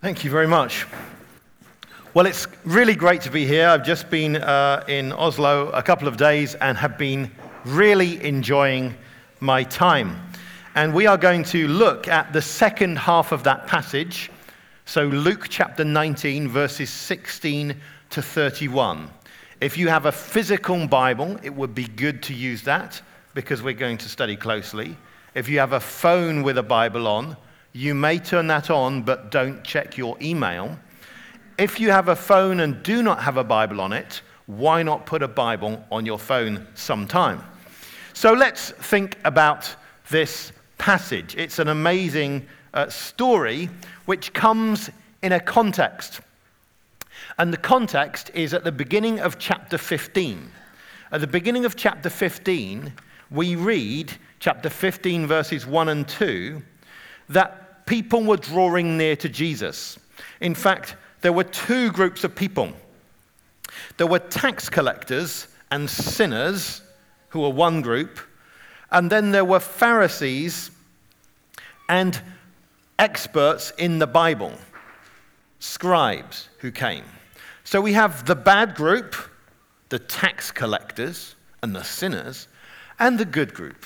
Thank you very much. Well, it's really great to be here. I've just been uh, in Oslo a couple of days and have been really enjoying my time. And we are going to look at the second half of that passage. So, Luke chapter 19, verses 16 to 31. If you have a physical Bible, it would be good to use that because we're going to study closely. If you have a phone with a Bible on, you may turn that on, but don't check your email. If you have a phone and do not have a Bible on it, why not put a Bible on your phone sometime? So let's think about this passage. It's an amazing uh, story which comes in a context. And the context is at the beginning of chapter 15. At the beginning of chapter 15, we read, chapter 15, verses 1 and 2, that people were drawing near to Jesus. In fact, there were two groups of people there were tax collectors and sinners, who were one group, and then there were Pharisees and experts in the Bible, scribes who came. So we have the bad group, the tax collectors and the sinners, and the good group,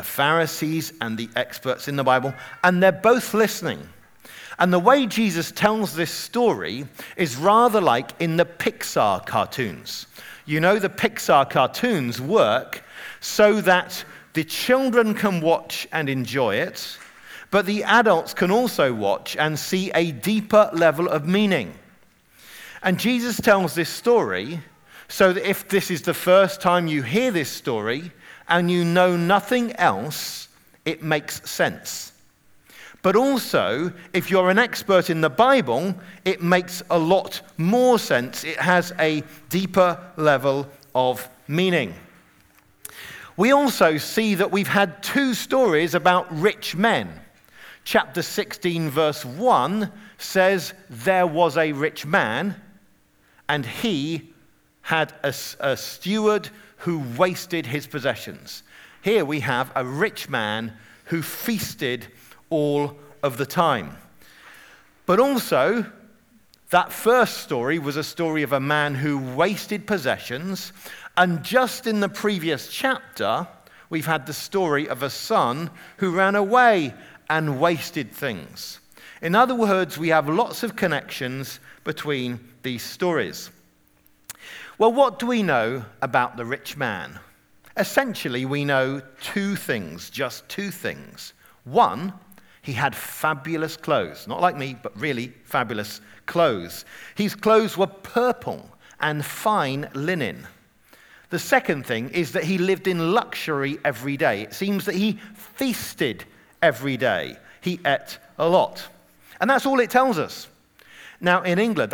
the Pharisees and the experts in the Bible, and they're both listening. And the way Jesus tells this story is rather like in the Pixar cartoons. You know, the Pixar cartoons work so that the children can watch and enjoy it, but the adults can also watch and see a deeper level of meaning. And Jesus tells this story so that if this is the first time you hear this story, and you know nothing else, it makes sense. But also, if you're an expert in the Bible, it makes a lot more sense. It has a deeper level of meaning. We also see that we've had two stories about rich men. Chapter 16, verse 1 says, There was a rich man, and he had a, a steward who wasted his possessions. Here we have a rich man who feasted all of the time. But also, that first story was a story of a man who wasted possessions. And just in the previous chapter, we've had the story of a son who ran away and wasted things. In other words, we have lots of connections between these stories. Well, what do we know about the rich man? Essentially, we know two things, just two things. One, he had fabulous clothes, not like me, but really fabulous clothes. His clothes were purple and fine linen. The second thing is that he lived in luxury every day. It seems that he feasted every day, he ate a lot. And that's all it tells us. Now, in England,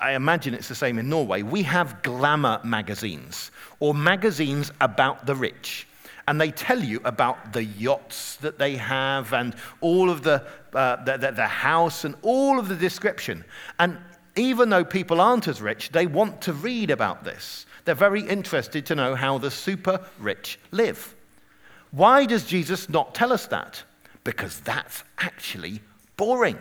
I imagine it's the same in Norway, we have glamour magazines or magazines about the rich. And they tell you about the yachts that they have and all of the, uh, the, the, the house and all of the description. And even though people aren't as rich, they want to read about this. They're very interested to know how the super rich live. Why does Jesus not tell us that? Because that's actually boring.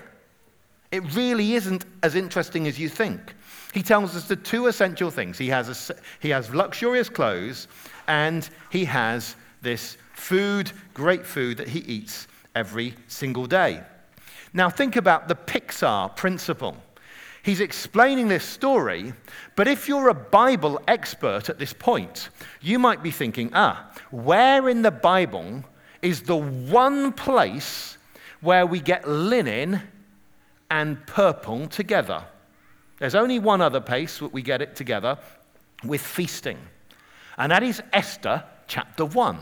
It really isn't as interesting as you think. He tells us the two essential things he has, a, he has luxurious clothes, and he has this food, great food that he eats every single day. Now, think about the Pixar principle. He's explaining this story, but if you're a Bible expert at this point, you might be thinking, ah, where in the Bible is the one place where we get linen and purple together. There's only one other place that we get it together with feasting, and that is Esther chapter 1.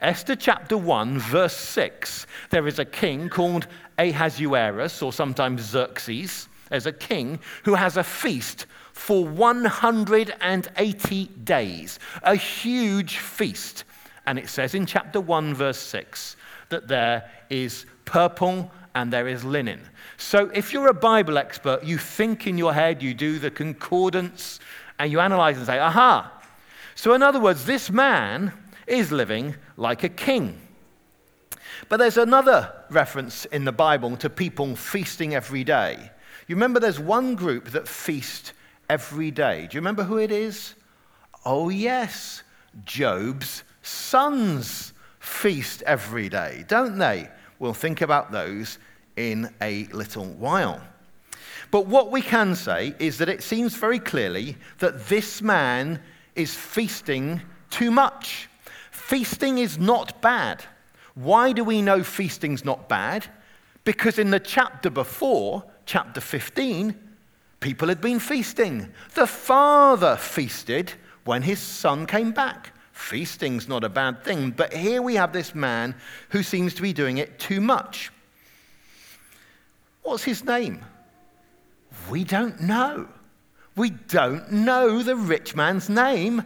Esther chapter 1, verse 6. There is a king called Ahasuerus, or sometimes Xerxes. There's a king who has a feast for 180 days, a huge feast. And it says in chapter 1, verse 6, that there is purple and there is linen. So if you're a Bible expert, you think in your head, you do the concordance, and you analyze and say, aha. So, in other words, this man is living like a king. But there's another reference in the Bible to people feasting every day. You remember there's one group that feast every day. Do you remember who it is? Oh, yes, Job's sons feast every day, don't they? We'll think about those in a little while. But what we can say is that it seems very clearly that this man is feasting too much. Feasting is not bad. Why do we know feasting's not bad? Because in the chapter before, chapter 15, people had been feasting. The father feasted when his son came back. Feasting's not a bad thing, but here we have this man who seems to be doing it too much. What's his name? We don't know. We don't know the rich man's name,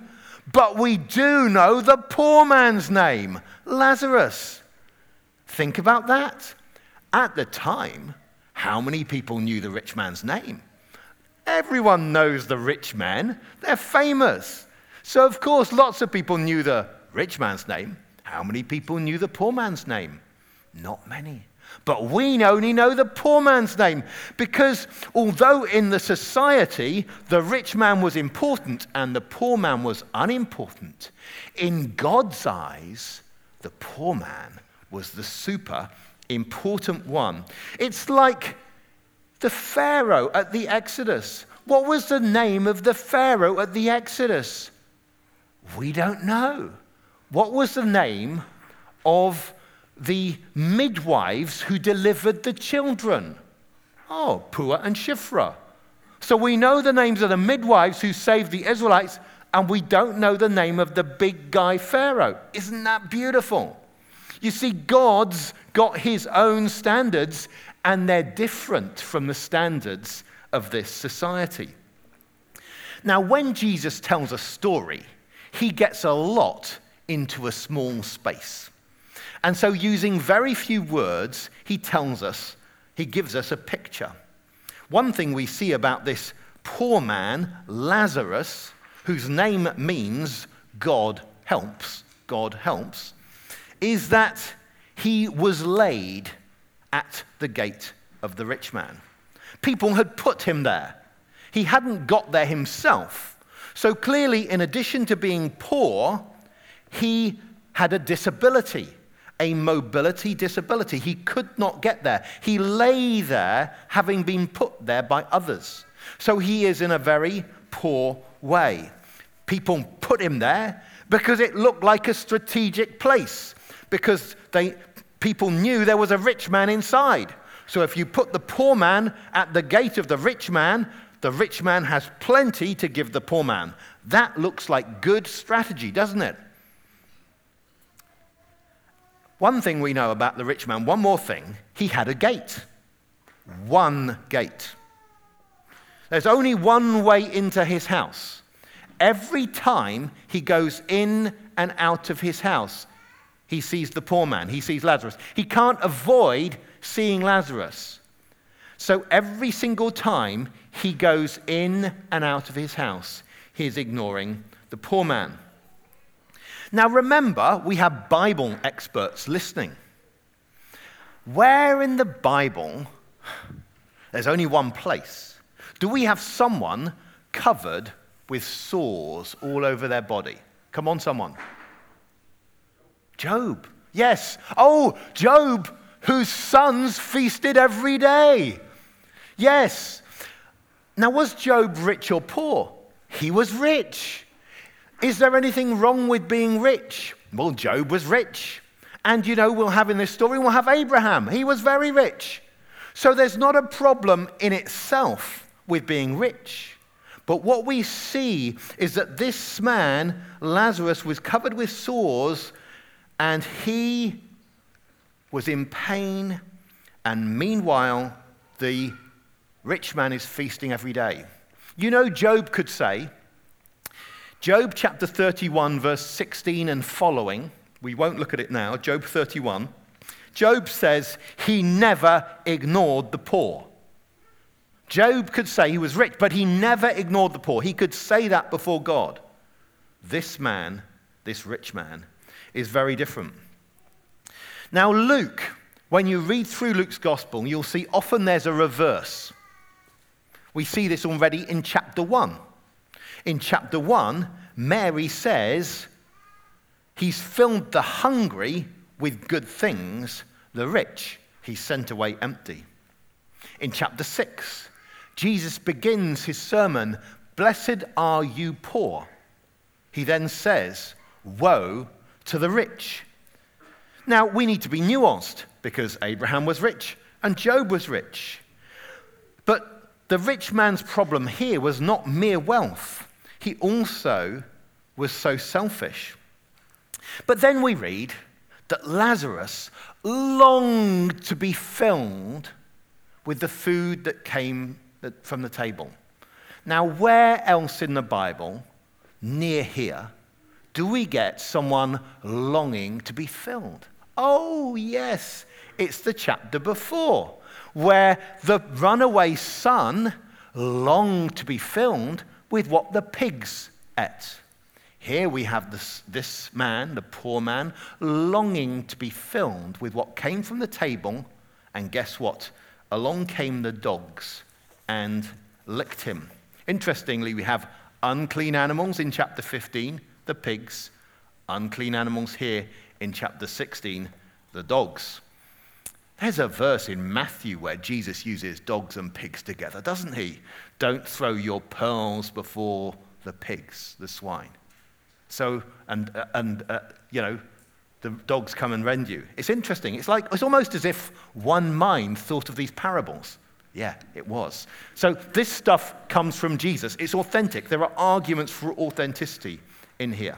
but we do know the poor man's name, Lazarus. Think about that. At the time, how many people knew the rich man's name? Everyone knows the rich man, they're famous. So, of course, lots of people knew the rich man's name. How many people knew the poor man's name? Not many. But we only know the poor man's name because although in the society the rich man was important and the poor man was unimportant, in God's eyes, the poor man was the super important one. It's like the Pharaoh at the Exodus. What was the name of the Pharaoh at the Exodus? We don't know. What was the name of the midwives who delivered the children? Oh, Puah and Shifra. So we know the names of the midwives who saved the Israelites, and we don't know the name of the big guy Pharaoh. Isn't that beautiful? You see, God's got his own standards, and they're different from the standards of this society. Now, when Jesus tells a story, he gets a lot into a small space. And so, using very few words, he tells us, he gives us a picture. One thing we see about this poor man, Lazarus, whose name means God helps, God helps, is that he was laid at the gate of the rich man. People had put him there. He hadn't got there himself. So clearly, in addition to being poor, he had a disability, a mobility disability. He could not get there. He lay there having been put there by others. So he is in a very poor way. People put him there because it looked like a strategic place, because they, people knew there was a rich man inside. So if you put the poor man at the gate of the rich man, the rich man has plenty to give the poor man. That looks like good strategy, doesn't it? One thing we know about the rich man, one more thing, he had a gate. One gate. There's only one way into his house. Every time he goes in and out of his house, he sees the poor man, he sees Lazarus. He can't avoid seeing Lazarus. So every single time he goes in and out of his house, he is ignoring the poor man. Now remember, we have Bible experts listening. Where in the Bible, there's only one place, do we have someone covered with sores all over their body? Come on, someone. Job. Yes. Oh, Job, whose sons feasted every day. Yes. Now, was Job rich or poor? He was rich. Is there anything wrong with being rich? Well, Job was rich. And you know, we'll have in this story, we'll have Abraham. He was very rich. So there's not a problem in itself with being rich. But what we see is that this man, Lazarus, was covered with sores and he was in pain, and meanwhile, the rich man is feasting every day. You know, Job could say, Job chapter 31, verse 16 and following, we won't look at it now, Job 31. Job says he never ignored the poor. Job could say he was rich, but he never ignored the poor. He could say that before God. This man, this rich man, is very different. Now, Luke, when you read through Luke's gospel, you'll see often there's a reverse. We see this already in chapter 1. In chapter 1, Mary says, He's filled the hungry with good things, the rich he's sent away empty. In chapter 6, Jesus begins his sermon, Blessed are you poor. He then says, Woe to the rich. Now, we need to be nuanced because Abraham was rich and Job was rich. But the rich man's problem here was not mere wealth, he also was so selfish. But then we read that Lazarus longed to be filled with the food that came from the table. Now, where else in the Bible, near here, do we get someone longing to be filled? Oh, yes, it's the chapter before, where the runaway son longed to be filled with what the pigs ate. Here we have this, this man, the poor man, longing to be filled with what came from the table, and guess what? Along came the dogs and licked him. Interestingly, we have unclean animals in chapter 15, the pigs, unclean animals here in chapter 16, the dogs. There's a verse in Matthew where Jesus uses dogs and pigs together, doesn't he? Don't throw your pearls before the pigs, the swine. So, and, uh, and uh, you know, the dogs come and rend you. It's interesting. It's like, it's almost as if one mind thought of these parables. Yeah, it was. So this stuff comes from Jesus. It's authentic. There are arguments for authenticity in here.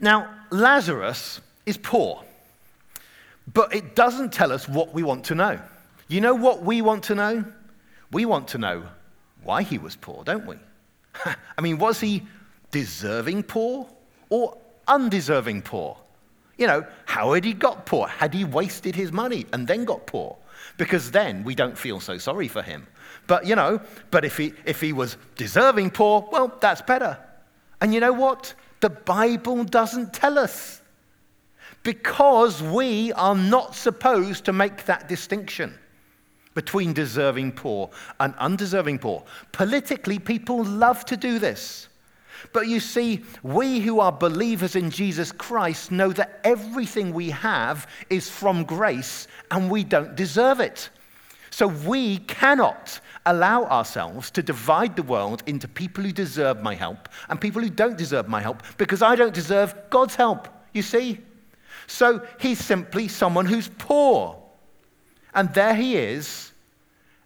Now, Lazarus is poor, but it doesn't tell us what we want to know. You know what we want to know? We want to know why he was poor, don't we? I mean, was he deserving poor or undeserving poor? You know, how had he got poor? Had he wasted his money and then got poor? Because then we don't feel so sorry for him. But, you know, but if he, if he was deserving poor, well, that's better. And you know what? The Bible doesn't tell us. Because we are not supposed to make that distinction between deserving poor and undeserving poor. Politically, people love to do this. But you see, we who are believers in Jesus Christ know that everything we have is from grace and we don't deserve it. So we cannot allow ourselves to divide the world into people who deserve my help and people who don't deserve my help because I don't deserve God's help, you see? So he's simply someone who's poor. And there he is,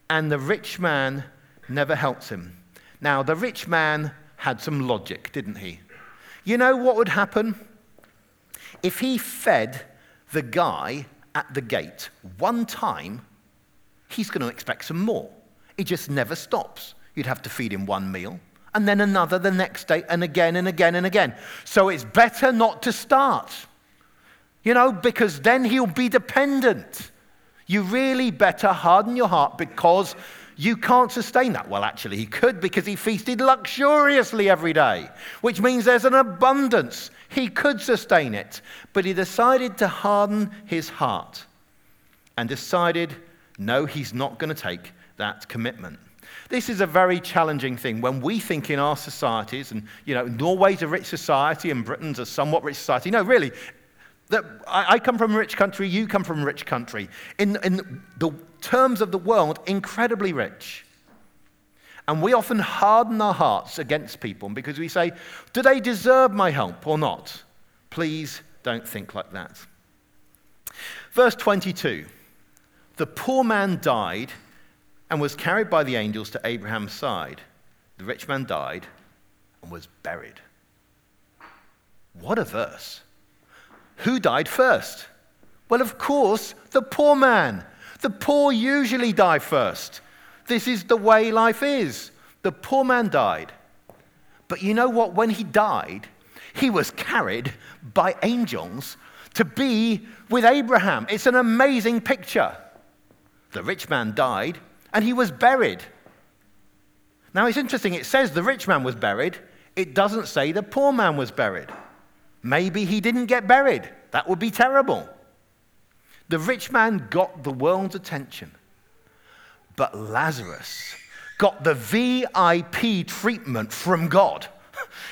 and the rich man never helps him. Now, the rich man had some logic, didn't he? You know what would happen? If he fed the guy at the gate one time, he's going to expect some more. It just never stops. You'd have to feed him one meal, and then another the next day, and again and again and again. So it's better not to start, you know, because then he'll be dependent. You really better harden your heart because you can't sustain that. Well, actually, he could because he feasted luxuriously every day, which means there's an abundance. He could sustain it, but he decided to harden his heart and decided, no, he's not going to take that commitment. This is a very challenging thing when we think in our societies, and you know, Norway's a rich society and Britain's a somewhat rich society. No, really, that I, I come from a rich country, you come from a rich country. In, in the terms of the world, incredibly rich. And we often harden our hearts against people because we say, Do they deserve my help or not? Please don't think like that. Verse 22 The poor man died and was carried by the angels to Abraham's side. The rich man died and was buried. What a verse! Who died first? Well, of course, the poor man. The poor usually die first. This is the way life is. The poor man died. But you know what? When he died, he was carried by angels to be with Abraham. It's an amazing picture. The rich man died and he was buried. Now it's interesting, it says the rich man was buried, it doesn't say the poor man was buried. Maybe he didn't get buried. That would be terrible. The rich man got the world's attention, but Lazarus got the VIP treatment from God.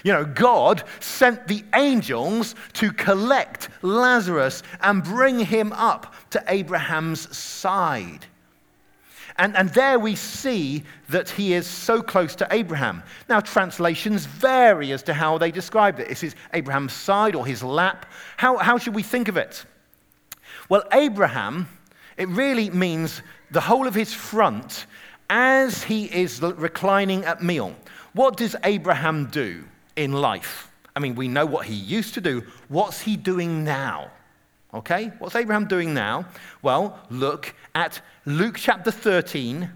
You know, God sent the angels to collect Lazarus and bring him up to Abraham's side. And, and there we see that he is so close to Abraham. Now, translations vary as to how they describe it. Is it Abraham's side or his lap? How, how should we think of it? Well, Abraham, it really means the whole of his front as he is reclining at meal. What does Abraham do in life? I mean, we know what he used to do. What's he doing now? Okay, what's Abraham doing now? Well, look at Luke chapter 13,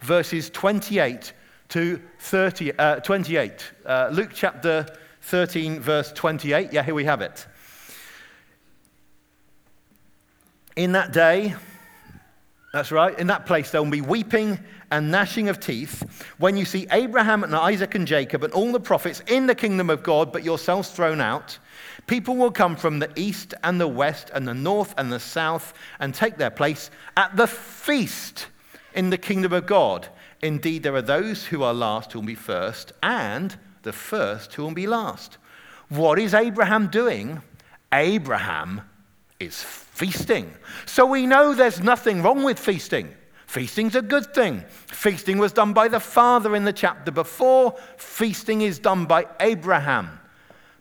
verses 28 to 30, uh, 28. Uh, Luke chapter 13, verse 28. Yeah, here we have it. In that day, that's right, in that place there will be weeping and gnashing of teeth when you see Abraham and Isaac and Jacob and all the prophets in the kingdom of God, but yourselves thrown out. People will come from the east and the west and the north and the south and take their place at the feast in the kingdom of God. Indeed, there are those who are last who will be first, and the first who will be last. What is Abraham doing? Abraham is feasting. So we know there's nothing wrong with feasting. Feasting's a good thing. Feasting was done by the father in the chapter before. Feasting is done by Abraham.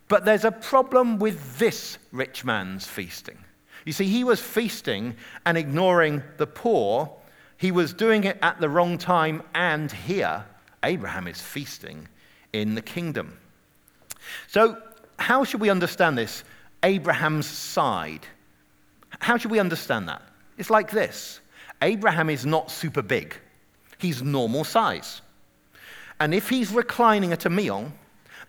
But there's a problem with this rich man's feasting. You see, he was feasting and ignoring the poor. He was doing it at the wrong time, and here, Abraham is feasting in the kingdom. So, how should we understand this? Abraham's side. How should we understand that? It's like this Abraham is not super big, he's normal size. And if he's reclining at a meal,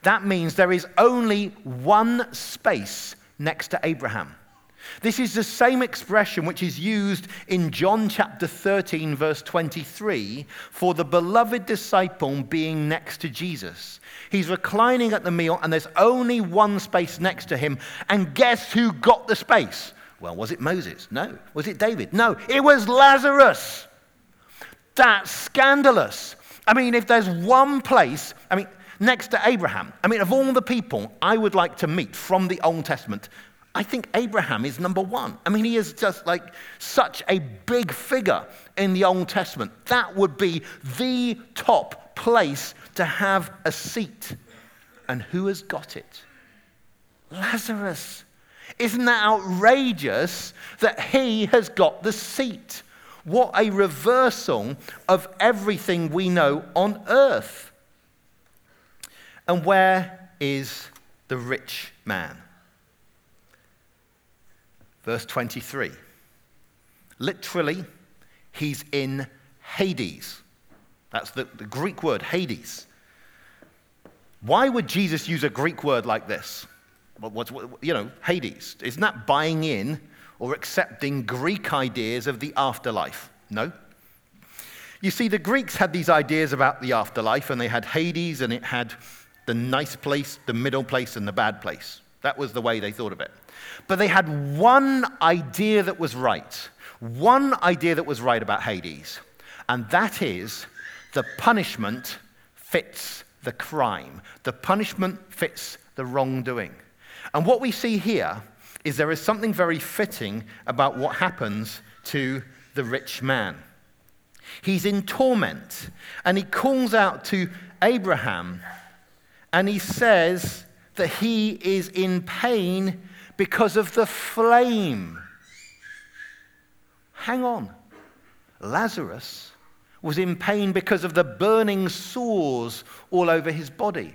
that means there is only one space next to Abraham. This is the same expression which is used in John chapter 13, verse 23, for the beloved disciple being next to Jesus. He's reclining at the meal, and there's only one space next to him. And guess who got the space? Well, was it Moses? No. Was it David? No. It was Lazarus. That's scandalous. I mean, if there's one place, I mean, next to Abraham. I mean, of all the people I would like to meet from the Old Testament, I think Abraham is number one. I mean, he is just like such a big figure in the Old Testament. That would be the top place to have a seat. And who has got it? Lazarus. Isn't that outrageous that he has got the seat? What a reversal of everything we know on earth. And where is the rich man? Verse 23. Literally, he's in Hades. That's the, the Greek word, Hades. Why would Jesus use a Greek word like this? You know, Hades. Isn't that buying in or accepting Greek ideas of the afterlife? No. You see, the Greeks had these ideas about the afterlife, and they had Hades and it had the nice place, the middle place, and the bad place. That was the way they thought of it. But they had one idea that was right. One idea that was right about Hades. And that is the punishment fits the crime, the punishment fits the wrongdoing. And what we see here is there is something very fitting about what happens to the rich man. He's in torment, and he calls out to Abraham and he says that he is in pain because of the flame. Hang on. Lazarus was in pain because of the burning sores all over his body.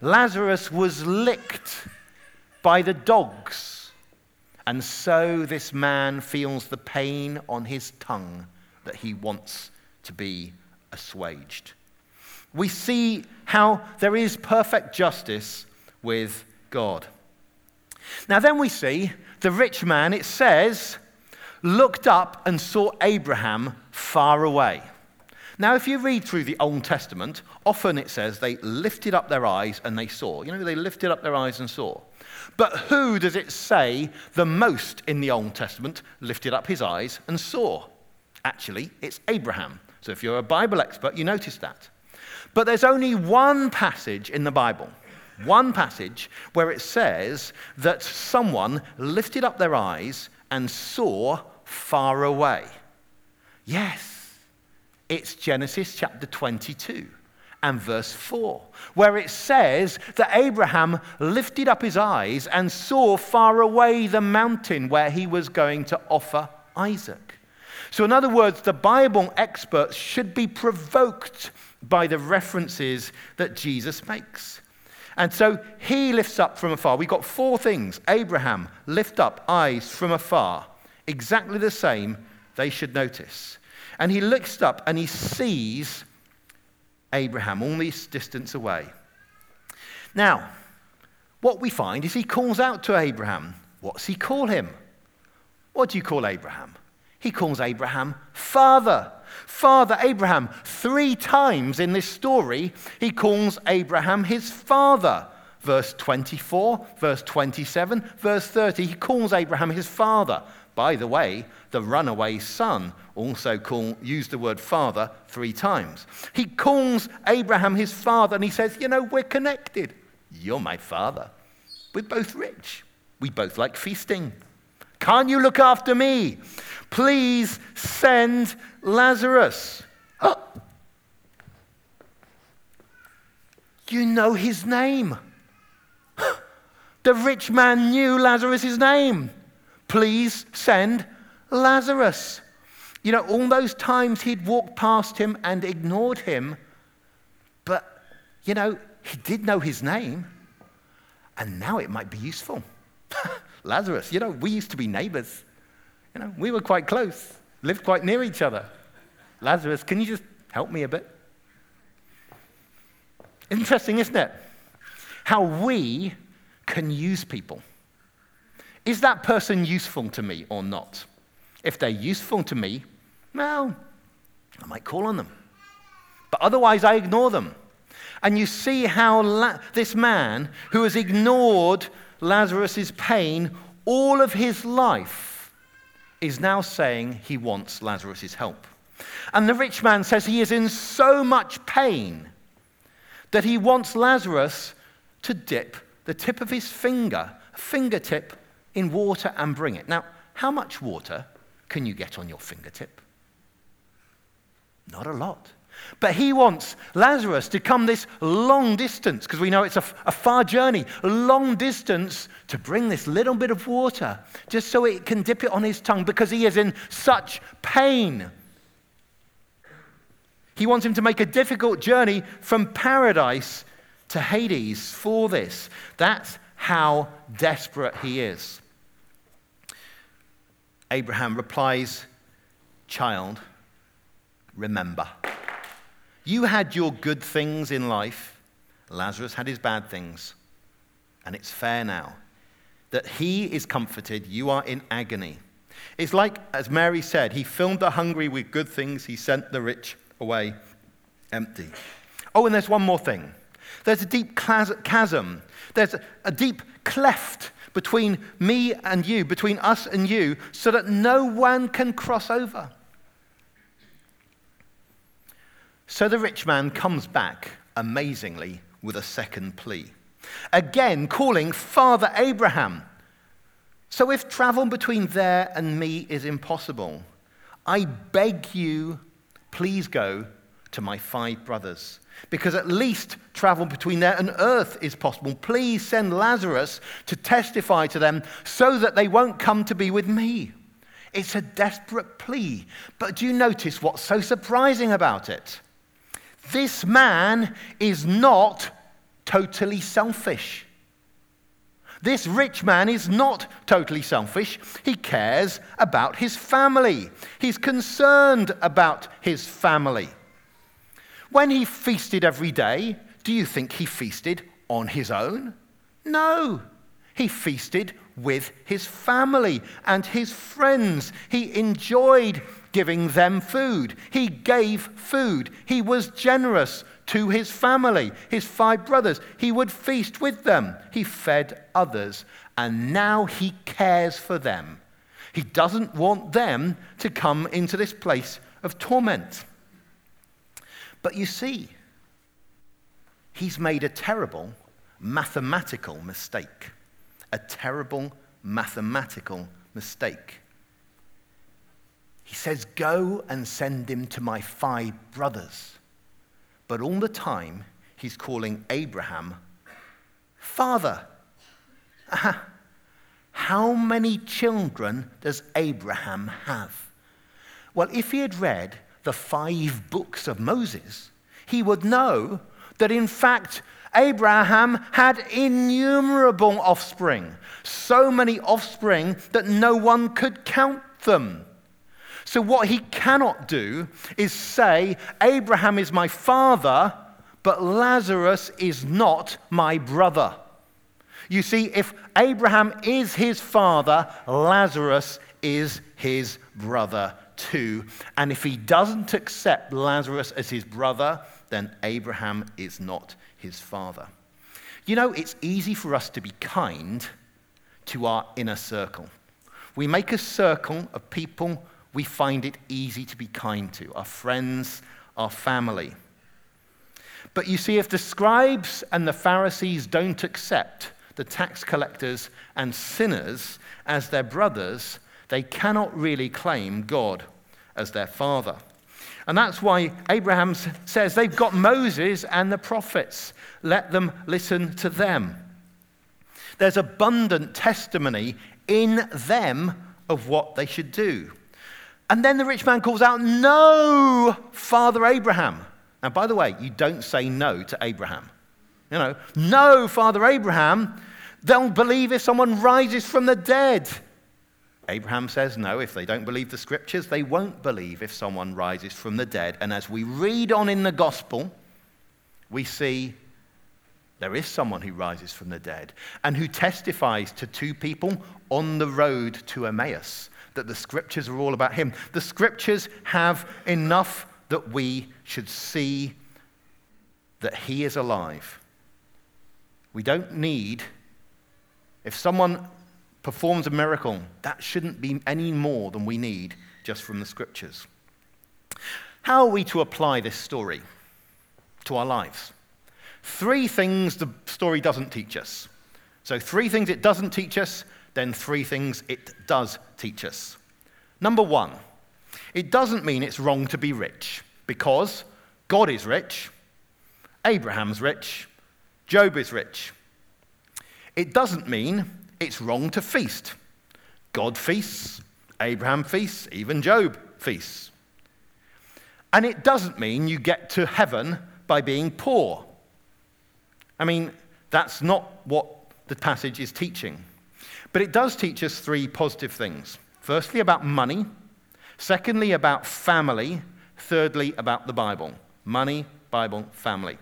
Lazarus was licked by the dogs. And so this man feels the pain on his tongue that he wants to be assuaged we see how there is perfect justice with God. Now, then we see the rich man, it says, looked up and saw Abraham far away. Now, if you read through the Old Testament, often it says they lifted up their eyes and they saw. You know, they lifted up their eyes and saw. But who does it say the most in the Old Testament lifted up his eyes and saw? Actually, it's Abraham. So if you're a Bible expert, you notice that. But there's only one passage in the Bible, one passage where it says that someone lifted up their eyes and saw far away. Yes, it's Genesis chapter 22 and verse 4, where it says that Abraham lifted up his eyes and saw far away the mountain where he was going to offer Isaac. So, in other words, the Bible experts should be provoked by the references that Jesus makes. And so he lifts up from afar. We've got four things Abraham, lift up, eyes from afar. Exactly the same, they should notice. And he looks up and he sees Abraham, all this distance away. Now, what we find is he calls out to Abraham. What's he call him? What do you call Abraham? He calls Abraham Father. Father Abraham. Three times in this story, he calls Abraham his father. Verse 24, verse 27, verse 30, he calls Abraham his father. By the way, the runaway son also call, used the word father three times. He calls Abraham his father and he says, You know, we're connected. You're my father. We're both rich. We both like feasting. Can't you look after me? Please send Lazarus. Oh. You know his name. The rich man knew Lazarus' name. Please send Lazarus. You know, all those times he'd walked past him and ignored him, but, you know, he did know his name, and now it might be useful. Lazarus, you know, we used to be neighbors. You know, we were quite close, lived quite near each other. Lazarus, can you just help me a bit? Interesting, isn't it? How we can use people. Is that person useful to me or not? If they're useful to me, well, I might call on them. But otherwise, I ignore them. And you see how La- this man who has ignored Lazarus' pain all of his life is now saying he wants Lazarus' help. And the rich man says he is in so much pain that he wants Lazarus to dip the tip of his finger, fingertip, in water and bring it. Now, how much water can you get on your fingertip? Not a lot. But he wants Lazarus to come this long distance, because we know it's a, a, far journey, a long distance to bring this little bit of water, just so it can dip it on his tongue, because he is in such pain. He wants him to make a difficult journey from paradise to Hades for this. That's how desperate he is. Abraham replies, Child, remember. You had your good things in life, Lazarus had his bad things. And it's fair now that he is comforted, you are in agony. It's like, as Mary said, he filled the hungry with good things, he sent the rich away empty. Oh, and there's one more thing. There's a deep chasm, there's a deep cleft between me and you, between us and you, so that no one can cross over. So the rich man comes back amazingly with a second plea. Again, calling Father Abraham. So if travel between there and me is impossible, I beg you, please go to my five brothers because at least travel between there and earth is possible. Please send Lazarus to testify to them so that they won't come to be with me. It's a desperate plea. But do you notice what's so surprising about it? This man is not totally selfish. This rich man is not totally selfish. He cares about his family. He's concerned about his family. When he feasted every day, do you think he feasted on his own? No. He feasted with his family and his friends. He enjoyed giving them food. He gave food. He was generous to his family, his five brothers. He would feast with them. He fed others. And now he cares for them. He doesn't want them to come into this place of torment. But you see, he's made a terrible mathematical mistake. A terrible mathematical mistake. He says, Go and send him to my five brothers. But all the time, he's calling Abraham Father. How many children does Abraham have? Well, if he had read the five books of Moses, he would know that in fact Abraham had innumerable offspring, so many offspring that no one could count them. So, what he cannot do is say, Abraham is my father, but Lazarus is not my brother. You see, if Abraham is his father, Lazarus is his brother too. And if he doesn't accept Lazarus as his brother, then Abraham is not his father. You know, it's easy for us to be kind to our inner circle. We make a circle of people we find it easy to be kind to our friends, our family. But you see, if the scribes and the Pharisees don't accept the tax collectors and sinners as their brothers, they cannot really claim God as their father. And that's why Abraham says they've got Moses and the prophets. Let them listen to them. There's abundant testimony in them of what they should do. And then the rich man calls out, No, Father Abraham. Now, by the way, you don't say no to Abraham. You know, no, Father Abraham. They'll believe if someone rises from the dead. Abraham says no. If they don't believe the scriptures, they won't believe if someone rises from the dead. And as we read on in the gospel, we see there is someone who rises from the dead and who testifies to two people on the road to Emmaus that the scriptures are all about him. The scriptures have enough that we should see that he is alive. We don't need, if someone performs a miracle, that shouldn't be any more than we need just from the scriptures. How are we to apply this story to our lives? Three things the story doesn't teach us. So, three things it doesn't teach us, then three things it does teach us. Number one, it doesn't mean it's wrong to be rich because God is rich, Abraham's rich, Job is rich. It doesn't mean it's wrong to feast. God feasts, Abraham feasts, even Job feasts. And it doesn't mean you get to heaven by being poor. I mean, that's not what the passage is teaching. But it does teach us three positive things. Firstly, about money. Secondly, about family. Thirdly, about the Bible. Money, Bible, family.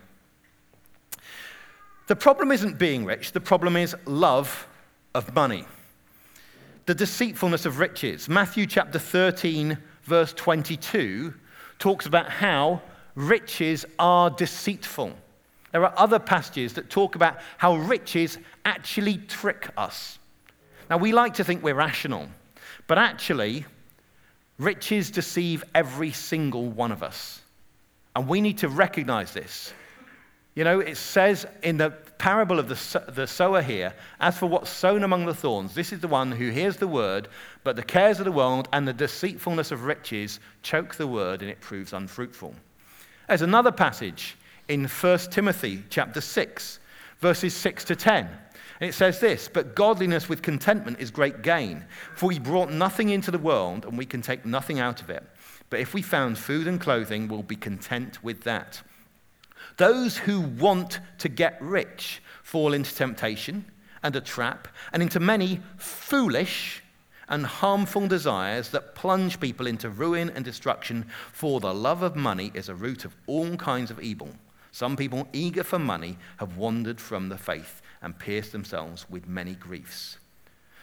The problem isn't being rich, the problem is love of money. The deceitfulness of riches. Matthew chapter 13, verse 22, talks about how riches are deceitful. There are other passages that talk about how riches actually trick us. Now, we like to think we're rational, but actually, riches deceive every single one of us. And we need to recognize this. You know, it says in the parable of the, the sower here, as for what's sown among the thorns, this is the one who hears the word, but the cares of the world and the deceitfulness of riches choke the word and it proves unfruitful. There's another passage in 1 Timothy chapter 6, verses 6 to 10. It says this But godliness with contentment is great gain, for we brought nothing into the world, and we can take nothing out of it. But if we found food and clothing, we'll be content with that. Those who want to get rich fall into temptation and a trap, and into many foolish and harmful desires that plunge people into ruin and destruction. For the love of money is a root of all kinds of evil. Some people, eager for money, have wandered from the faith and pierced themselves with many griefs.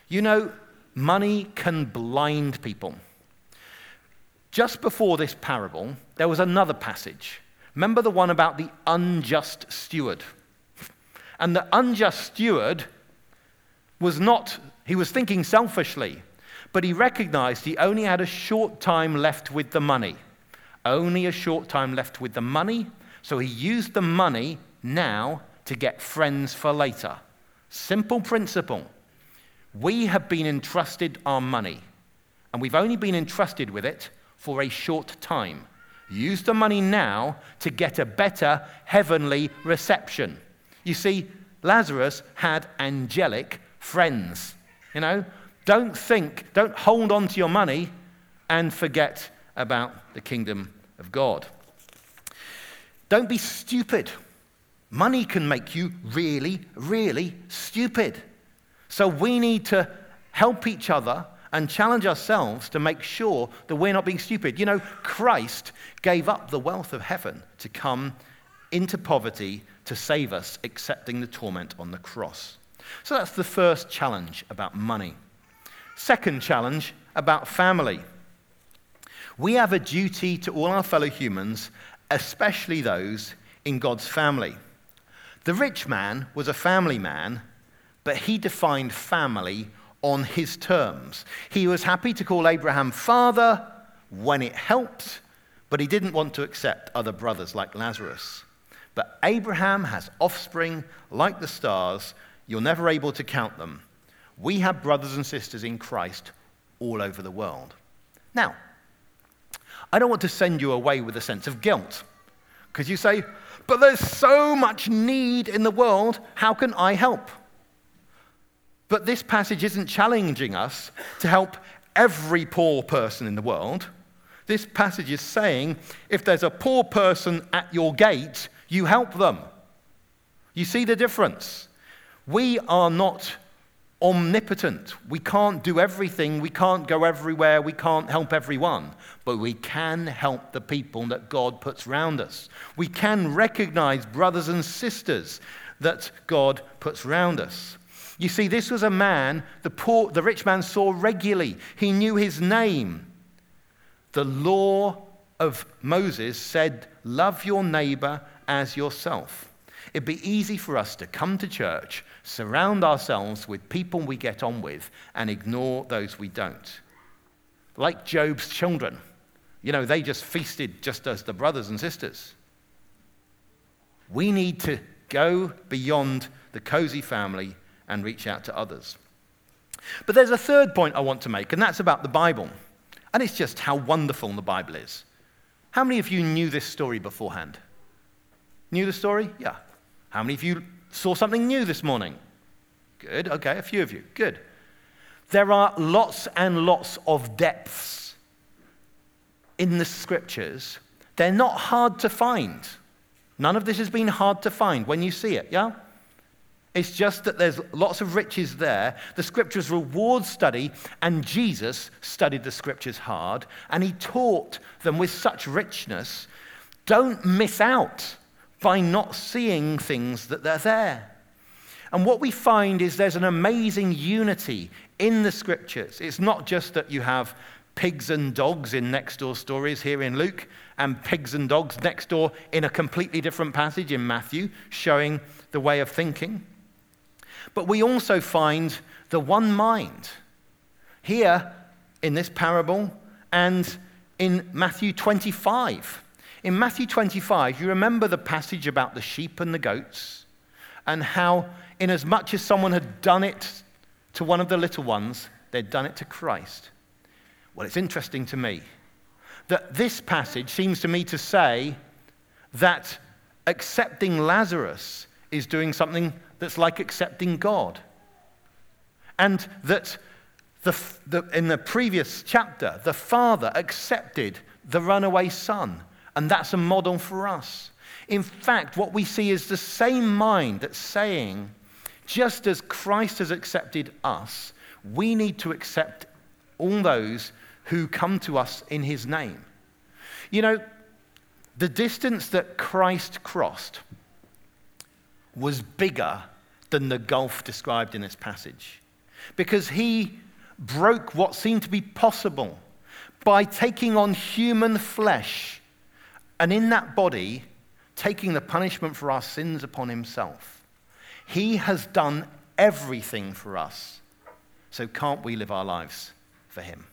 You know, money can blind people. Just before this parable, there was another passage. Remember the one about the unjust steward? And the unjust steward was not, he was thinking selfishly, But he recognized he only had a short time left with the money. Only a short time left with the money. So he used the money now to get friends for later. Simple principle. We have been entrusted our money, and we've only been entrusted with it for a short time. Use the money now to get a better heavenly reception. You see, Lazarus had angelic friends. You know, don't think, don't hold on to your money and forget about the kingdom of God. Don't be stupid. Money can make you really, really stupid. So we need to help each other and challenge ourselves to make sure that we're not being stupid. You know, Christ gave up the wealth of heaven to come into poverty to save us, accepting the torment on the cross. So that's the first challenge about money. Second challenge about family. We have a duty to all our fellow humans, especially those in God's family. The rich man was a family man, but he defined family on his terms. He was happy to call Abraham father when it helped, but he didn't want to accept other brothers like Lazarus. But Abraham has offspring like the stars. You're never able to count them. We have brothers and sisters in Christ all over the world. Now, I don't want to send you away with a sense of guilt. Because you say, but there's so much need in the world, how can I help? But this passage isn't challenging us to help every poor person in the world. This passage is saying if there's a poor person at your gate, you help them. You see the difference? We are not omnipotent. We can't do everything, we can't go everywhere, we can't help everyone, but we can help the people that God puts around us. We can recognize brothers and sisters that God puts around us. You see, this was a man the, poor, the rich man saw regularly. He knew his name. The law of Moses said, Love your neighbor as yourself. It'd be easy for us to come to church, surround ourselves with people we get on with, and ignore those we don't. Like Job's children. You know, they just feasted just as the brothers and sisters. We need to go beyond the cozy family and reach out to others. But there's a third point I want to make, and that's about the Bible. And it's just how wonderful the Bible is. How many of you knew this story beforehand? Knew the story? Yeah. How many of you saw something new this morning? Good. Okay, a few of you. Good. There are lots and lots of depths in the scriptures. They're not hard to find. None of this has been hard to find when you see it, yeah? It's just that there's lots of riches there. The scriptures reward study, and Jesus studied the scriptures hard, and he taught them with such richness. Don't miss out by not seeing things that they're there. And what we find is there's an amazing unity in the scriptures. It's not just that you have pigs and dogs in next door stories here in Luke, and pigs and dogs next door in a completely different passage in Matthew, showing the way of thinking. But we also find the one mind here in this parable and in Matthew 25. In Matthew 25, you remember the passage about the sheep and the goats, and how, inasmuch as much as someone had done it to one of the little ones, they'd done it to Christ. Well, it's interesting to me that this passage seems to me to say that accepting Lazarus is doing something that's like accepting God. And that the, the, in the previous chapter, the father accepted the runaway son and that's a model for us. In fact, what we see is the same mind that's saying, just as Christ has accepted us, we need to accept all those who come to us in his name. You know, the distance that Christ crossed was bigger than the gulf described in this passage because he broke what seemed to be possible by taking on human flesh and in that body, taking the punishment for our sins upon himself. He has done everything for us. So can't we live our lives for him.